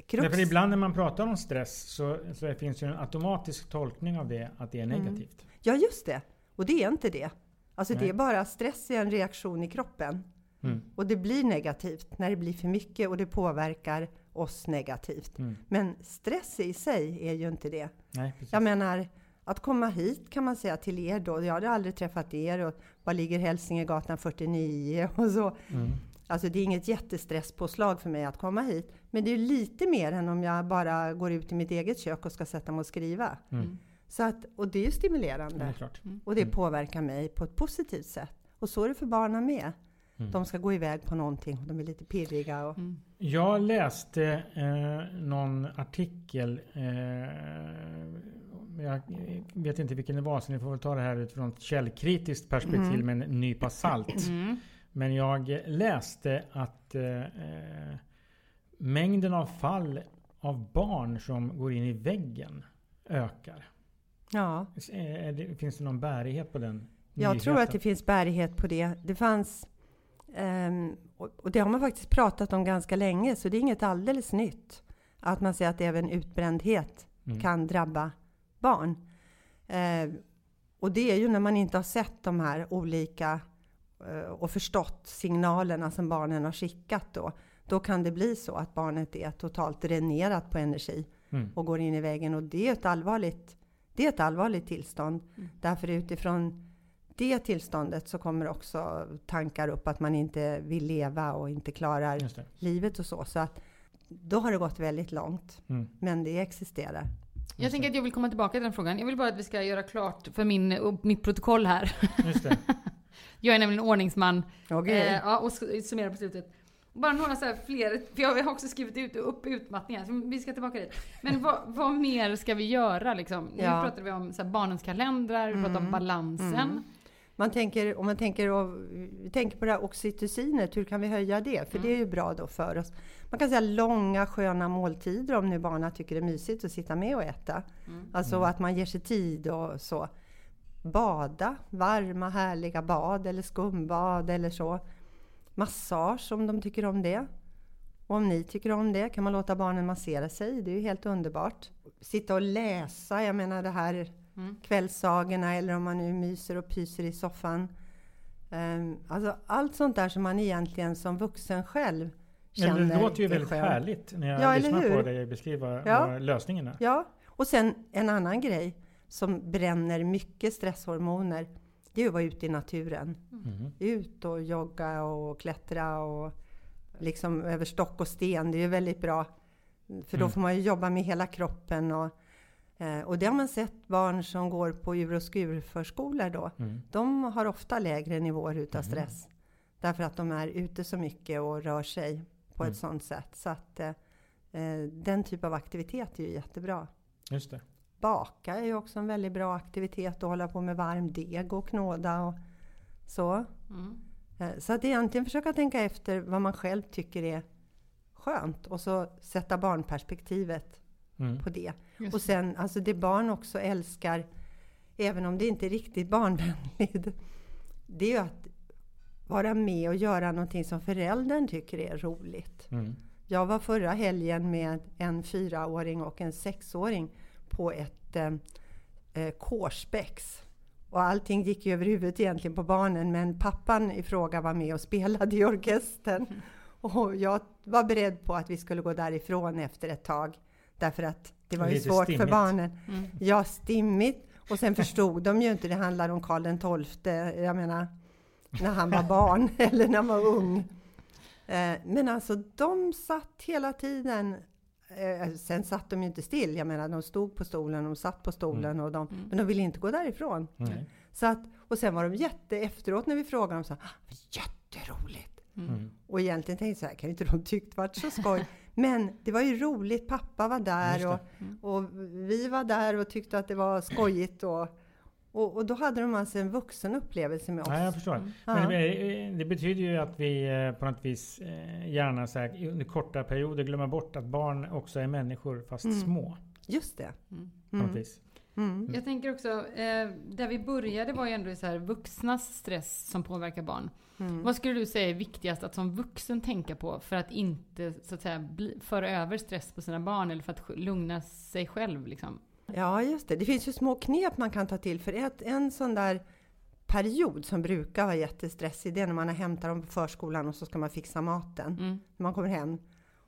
Krux, Därför ibland när man pratar om stress så, så finns det en automatisk tolkning av det, att det är Mm. negativt. Ja, just det. Och det är inte det. Alltså det Nej. är bara stress är en reaktion i kroppen. Mm. Och det blir negativt när det blir för mycket och det påverkar oss negativt. Mm. Men stress i sig är ju inte det. Nej, precis. Jag menar, att komma hit kan man säga till er då. Jag hade aldrig träffat er och var ligger Hälsingegatan 49 och så. Mm. Alltså det är inget jättestresspåslag för mig att komma hit. Men det är lite mer än om jag bara går ut i mitt eget kök och ska sätta mig och skriva. Mm. Så att, och det är ju stimulerande. Det är klart. Och det påverkar mig på ett positivt sätt. Och så är det för barnen med. Mm. De ska gå iväg på någonting och de är lite pirriga. Och, Jag läste eh, någon artikel. Eh, jag vet inte vilken det var, så ni får väl ta det här utifrån ett källkritiskt perspektiv med en nypa salt. Mm. Men jag läste att eh, eh, mängden av fall av barn som går in i väggen ökar. ja, det, finns det någon bärighet på den jag tror nyheten? att det finns bärighet på det. Det fanns, ehm, och det har man faktiskt pratat om ganska länge, så det är inget alldeles nytt. Att man säger att även utbrändhet Mm. kan drabba barn. Eh, och det är ju när man inte har sett de här olika eh, och förstått signalerna som barnen har skickat då. Då kan det bli så att barnet är totalt dränerat på energi Mm. och går in i väggen. Och det är ett allvarligt, det är ett allvarligt tillstånd. Därför utifrån det tillståndet så kommer också tankar upp att man inte vill leva och inte klarar livet och så. Så att då har det gått väldigt långt. Mm. Men det existerar. Jag tänker att jag vill komma tillbaka till den frågan. Jag vill bara att vi ska göra klart för min, och mitt protokoll här. Just det. Jag är nämligen ordningsman. Okej. Eh, ja, och sk- summera på slutet. Bara några så här fler, för jag har också skrivit ut, upp utmattningar, så vi ska tillbaka dit. Men vad, vad mer ska vi göra liksom? Nu Ja. Mm. pratar vi om så här, barnens kalendrar, vi pratar om balansen. Man tänker, om man tänker, och, vi tänker på det här oxytocinet, hur kan vi höja det? För det är ju bra då för oss. Man kan säga långa sköna måltider om nu barnen tycker det är mysigt att sitta med och äta. Alltså att man ger sig tid och så. Bada, varma härliga bad eller skumbad eller så. Massage om de tycker om det. Och om ni tycker om det kan man låta barnen massera sig. Det är ju helt underbart. Sitta och läsa, jag menar det här kvällssagorna eller om man nu myser och pyser i soffan. Ehm, alltså allt sånt där som man egentligen som vuxen själv Men känner det låter ju väldigt skönt. härligt när jag Ja, lyssnar på dig beskriva Ja. lösningen är. Ja, och sen en annan grej som bränner mycket stresshormoner. Det är att vara ute i naturen. Mm. Ut och jogga och klättra och liksom över stock och sten. Det är ju väldigt bra. För då Mm. får man ju jobba med hela kroppen. Och, eh, och det har man sett barn som går på ur och skurförskolor då. Mm. De har ofta lägre nivåer utav stress. Därför att de är ute så mycket och rör sig på Mm. ett sådant sätt. Så att eh, eh, den typ av aktivitet är ju jättebra. Just det. Baka är ju också en väldigt bra aktivitet. Att hålla på med varm deg och knåda och så. Mm. Eh, Så att egentligen försöka tänka efter vad man själv tycker är skönt och så sätta barnperspektivet Mm. på det. Just Och sen, alltså det barn också älskar, även om det inte är riktigt barnvänligt, det är ju att vara med och göra någonting som föräldern tycker är roligt. Mm. Jag var förra helgen med en fyraåring och en sexåring på ett eh, eh, kårspex. Och allting gick ju över huvudet egentligen på barnen, men pappan i fråga var med och spelade i orkestern. Och jag var beredd på att vi skulle gå därifrån efter ett tag, därför att det var ju Lite svårt för stimmigt. barnen. Mm. Ja, stimmigt. Och sen förstod de ju inte, det handlar om Karl XII, jag menar, när han var barn eller när han var ung. Eh, Men alltså de satt hela tiden, eh, sen satt de ju inte still, jag menar de stod på stolen, de satt på stolen och de, men de ville inte gå därifrån. Nej. Så att, och sen var de jätte, efteråt när vi frågade dem så "Ah, jätteroligt! Mm. Och egentligen tänkte jag så här, kan inte de tyckt varit så skoj? Men det var ju roligt, pappa var där det. och, och vi var där och tyckte att det var skojigt. Och, och, och då hade de alltså en vuxen upplevelse med oss. Ja, jag förstår. Mm. Men eh, det betyder ju att vi eh, på något vis eh, gärna så här, under korta perioder glömmer bort att barn också är människor fast Mm. små. Just det. Mm. På något Mm. vis. Mm. Jag tänker också, eh, där vi började var ju ändå så här vuxnas stress som påverkar barn. Mm. Vad skulle du säga är viktigast att som vuxen tänka på för att inte så att säga bli, föra över stress på sina barn eller för att lugna sig själv liksom? Ja, just det. Det finns ju små knep man kan ta till. För ett, en sån där period som brukar vara jättestressig, det är när man har hämtat dem på förskolan och så ska man fixa maten. Mm. När man kommer hem.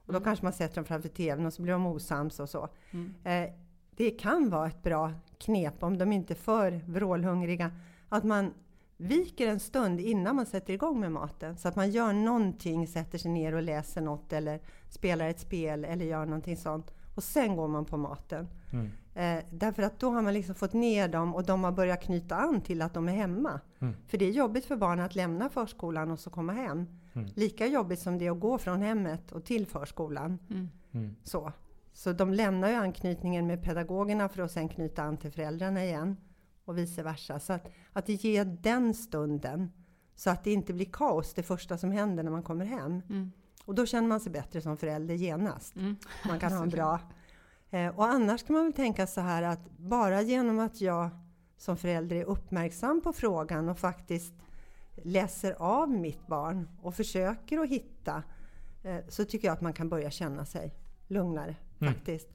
Och då kanske man sätter dem framför TVn och så blir de osams och så. Mm. Eh, det kan vara ett bra knep om de inte är för vrålhungriga. Att man viker en stund innan man sätter igång med maten. Så att man gör någonting, sätter sig ner och läser något eller spelar ett spel eller gör någonting sånt. Och sen går man på maten. Mm. Eh, därför att då har man liksom fått ner dem och de har börjat knyta an till att de är hemma. Mm. För det är jobbigt för barn att lämna förskolan och så komma hem. Mm. Lika jobbigt som det är att gå från hemmet och till förskolan. Mm. Mm. Så. Så de lämnar ju anknytningen med pedagogerna för att sen knyta an till föräldrarna igen. Och vice versa. Så att, att ge den stunden. Så att det inte blir kaos det första som händer när man kommer hem. Mm. Och då känner man sig bättre som förälder genast. Mm. Man kan ha en bra... Eh, och annars kan man väl tänka så här att bara genom att jag som förälder är uppmärksam på frågan och faktiskt läser av mitt barn och försöker att hitta eh, så tycker jag att man kan börja känna sig lugnare Mm. faktiskt.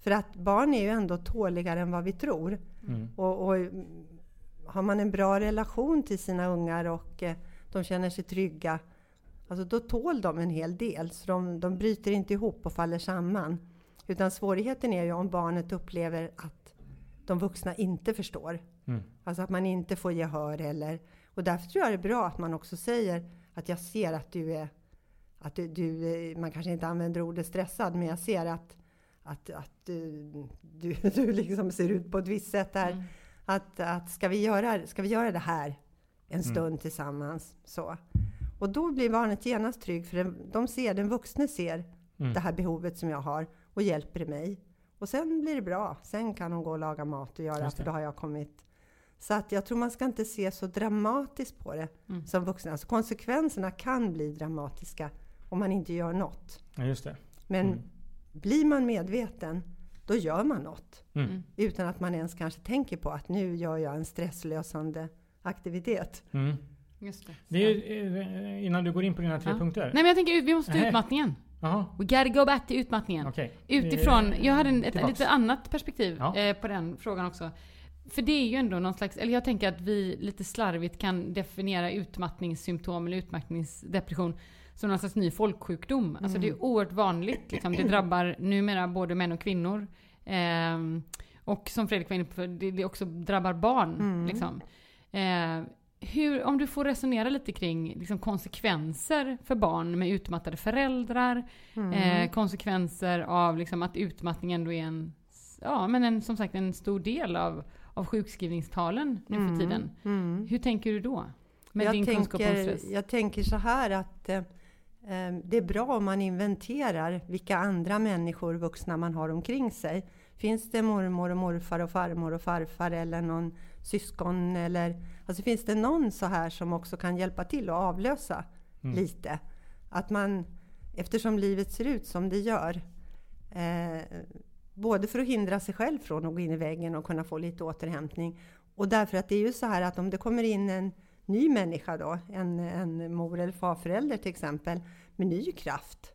För att barn är ju ändå tåligare än vad vi tror. Mm. Och, och har man en bra relation till sina ungar och eh, de känner sig trygga, alltså då tål de en hel del. Så de, de bryter inte ihop och faller samman. Utan svårigheten är ju om barnet upplever att de vuxna inte förstår. Mm. Alltså att man inte får gehör eller... Och därför tror jag det är bra att man också säger att jag ser att du är... Att du, du, eh, man kanske inte använder ordet stressad, men jag ser att, att, att du, du, du liksom ser ut på ett visst sätt där. Mm. Att, att ska, vi göra, ska vi göra det här en stund tillsammans? Så. Och då blir barnet genast trygg, för den, de ser, den vuxne ser Mm. det här behovet som jag har och hjälper mig. Och sen blir det bra. Sen kan hon gå och laga mat och göra, för då har jag kommit. Så att jag tror man ska inte se så dramatiskt på det Mm. som vuxen. Alltså konsekvenserna kan bli dramatiska om man inte gör något. Ja, just det. Men Mm. Blir man medveten, då gör man något. Mm. Utan att man ens kanske tänker på att nu gör jag en stresslösande aktivitet. Mm. Just det. Det är, eh, innan du går in på dina tre Ja. punkter. Nej men jag tänker vi måste ta utmattningen. Jaha, We gotta go back till utmattningen. okej. Utifrån, Vi- jag hade en, ett tillbaks. lite annat perspektiv Ja. eh, på den frågan också. För det är ju ändå någon slags, eller jag tänker att vi lite slarvigt kan definiera utmattningssymptom eller utmattningsdepression som någon slags ny folksjukdom. Alltså det är oerhört vanligt. Liksom. Det drabbar numera både män och kvinnor. Ehm, och som Fredrik var inne på, det, det också drabbar barn. Liksom. Eh, hur, om du får resonera lite kring liksom, konsekvenser för barn med utmattade föräldrar. Eh, konsekvenser av liksom, att utmattning ändå är en, ja, men en, som sagt, en stor del av, av sjukskrivningstalen nu för tiden. Hur tänker du då? Med jag, din kunskap om tänker, stress? jag tänker så här att eh, eh, det är bra om man inventerar vilka andra människor, vuxna, man har omkring sig. Finns det mormor och morfar och farmor och farfar eller någon syskon eller alltså finns det någon så här som också kan hjälpa till att avlösa lite? Att man, eftersom livet ser ut som det gör, eh, både för att hindra sig själv från att gå in i väggen och kunna få lite återhämtning och därför att det är ju så här att om det kommer in en ny människa då, en, en mor eller farförälder till exempel, med ny kraft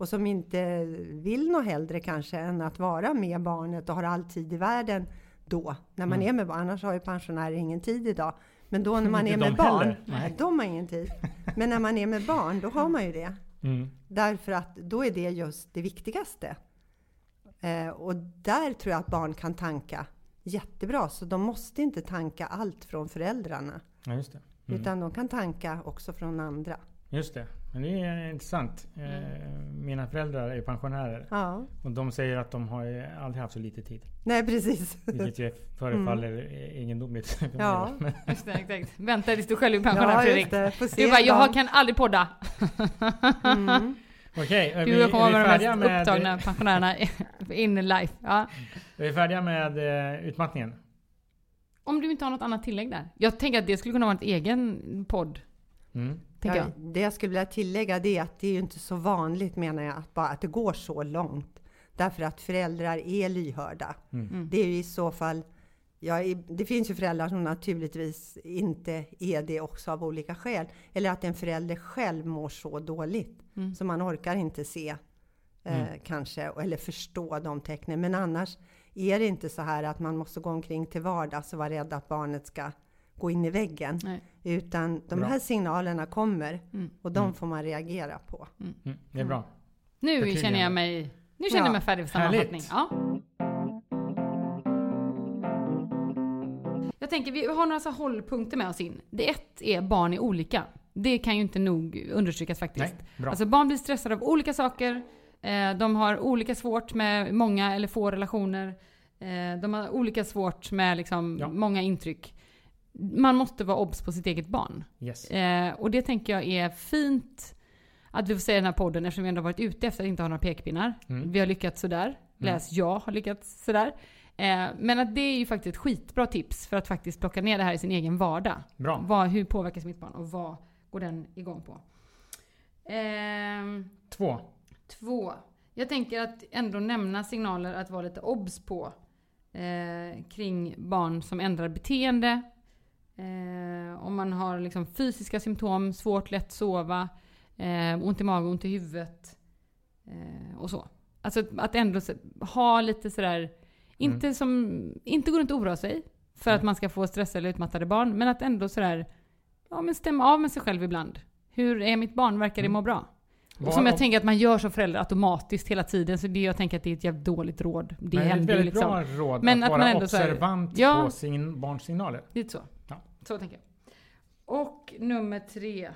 och som inte vill något hellre kanske än att vara med barnet och har all tid i världen då, när man är med barn. Annars har ju pensionärer ingen tid idag. Men då när man Inte är med barn, heller. Nej. de har ingen tid. Men när man är med barn, då har man ju det. Mm. Därför att då är det just det viktigaste. Eh, och där tror jag att barn kan tanka jättebra. Så de måste inte tanka allt från föräldrarna. Ja, just det. Mm. Utan de kan tanka också från andra. Just det. Men det är intressant. Eh, Mina föräldrar är pensionärer. Ja, Och de säger att de har aldrig haft så lite tid. nej precis. Vilket ju förefaller egendomligt. för mig Ja. Just det, exakt. Vänta tills du själv är pensionär Ja, Fredrik. det. Du bara, jag kan aldrig podda. Mm. Okej, är vi, Du kommer är vara de mest med, upptagna pensionärerna in life. Ja. är vi färdiga med eh, utmattningen? Om du inte har något annat tillägg där. Jag tänker att det skulle kunna vara en egen podd. Mm. Tänker Ja, jag. det jag skulle vilja tillägga det är att det är ju inte så vanligt menar jag att, bara, att det går så långt. Därför att föräldrar är lyhörda. Mm. Det är ju i så fall Ja, det finns ju föräldrar som naturligtvis inte är det också av olika skäl. Eller att en förälder själv mår så dåligt Mm. så man orkar inte se eh, kanske eller förstå de tecknen. Men annars är det inte så här att man måste gå omkring till vardags och vara rädd att barnet ska gå in i väggen. Nej. Utan de Bra. här signalerna kommer Mm. och de får man reagera på. Mm, det är bra. Nu känner jag mig, nu känner jag Ja. mig färdig för sammanfattning. Ja. Jag tänker, vi har några så hållpunkter med oss in. Det ett är barn är olika. Det kan ju inte nog understrykas faktiskt. Nej, bra. Alltså barn blir stressade av olika saker. Eh, de har olika svårt med många eller få relationer. Eh, de har olika svårt med liksom Ja. många intryck. Man måste vara obs på sitt eget barn. Yes. Eh, och det tänker jag är fint att vi får säga i den här podden eftersom vi ändå varit ute efter att inte ha några pekpinnar. Mm. Vi har lyckats sådär. Läs jag har lyckats sådär. Eh, men att det är ju faktiskt ett skitbra tips för att faktiskt plocka ner det här i sin egen vardag. Bra. Vad, hur påverkas mitt barn och vad går den igång på? Ehm, Två. Två. Jag tänker att ändå nämna signaler att vara lite obs på. Eh, kring barn som ändrar beteende. Eh, om man har liksom fysiska symptom, svårt lätt sova, eh, ont i magen, ont i huvudet. Eh, och så. Alltså att ändå ha lite sådär, inte som, inte gå runt och oroa sig. För att man ska få stressade eller utmattade barn. Men att ändå sådär, ja men stämma av med sig själv ibland. Hur är mitt barn? Verkar det må bra? Och som jag tänker att man gör som förälder automatiskt hela tiden. Så det jag tänker att det är ett jävligt dåligt råd. Det Men det är ett väldigt liksom. bra råd Men att, att man vara ändå så här- observant Ja. på sin barns signaler. Lite så. Ja. Så tänker jag. Och nummer tre.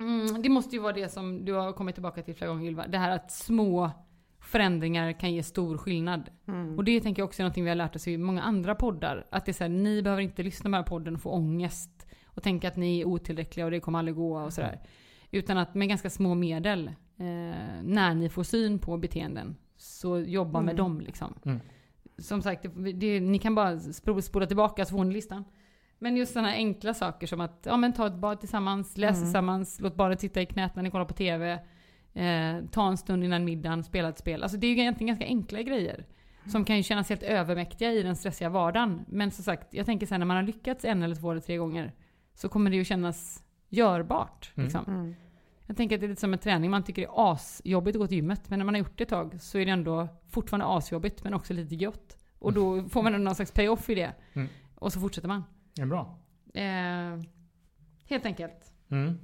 Mm, det måste ju vara det som du har kommit tillbaka till flera gånger Ylva. Det här att små förändringar kan ge stor skillnad. Och det tänker jag också är någonting vi har lärt oss i många andra poddar. Att det är så här, ni behöver inte lyssna på den här podden och få ångest. Och tänka att ni är otillräckliga och det kommer aldrig gå och sådär. Utan att med ganska små medel, eh, när ni får syn på beteenden, så jobba med dem liksom. Mm. Som sagt, det, det, ni kan bara spola tillbaka så får ni listan. Men just sådana enkla saker som att ja, men ta ett bad tillsammans, läs tillsammans, låt barnet sitta i knät när ni kollar på TV. Eh, ta en stund innan middagen, spela ett spel. Alltså det är ju egentligen ganska enkla grejer. Som kan ju kännas helt övermäktiga i den stressiga vardagen. Men som sagt, jag tänker sen när man har lyckats en eller två eller tre gånger. Så kommer det ju kännas görbart. Mm. Jag tänker att det är lite som en träning. Man tycker det är asjobbigt att gå till gymmet. Men när man har gjort det ett tag så är det ändå fortfarande asjobbigt men också lite gött. Och då får man någon slags payoff i det. Mm. Och så fortsätter man. Är bra. Eh, helt enkelt. Mm.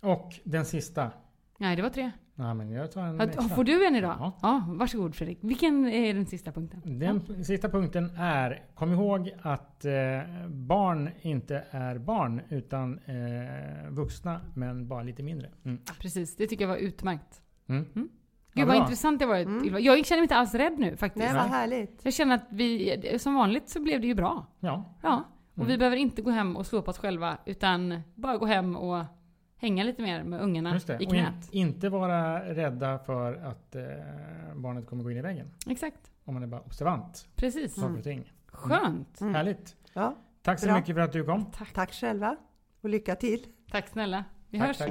Och den sista. Nej, det var tre. Ja, men jag tar en extra. får du en idag? Ja. Ja. Varsågod Fredrik. Vilken är den sista punkten? Den sista punkten är, kom ihåg att eh, barn inte är barn utan eh, vuxna men bara lite mindre. Mm. Precis, det tycker jag var utmärkt. Mm. Gud Ja, vad intressant det var Ylva. Jag känner mig inte alls rädd nu faktiskt. Nej, vad härligt. Jag känner att vi, som vanligt så blev det ju bra. Ja, Ja. Och vi behöver inte gå hem och slå på oss själva utan bara gå hem och hänga lite mer med ungarna just det. i Och in, knät. inte vara rädda för att eh, barnet kommer gå in i väggen. Exakt. Om man är bara observant Precis. och ting. Skönt. Härligt. Ja, Tack så Bra. mycket för att du kom. tack själva och lycka till. Tack snälla. Vi Tack, hörs. tack.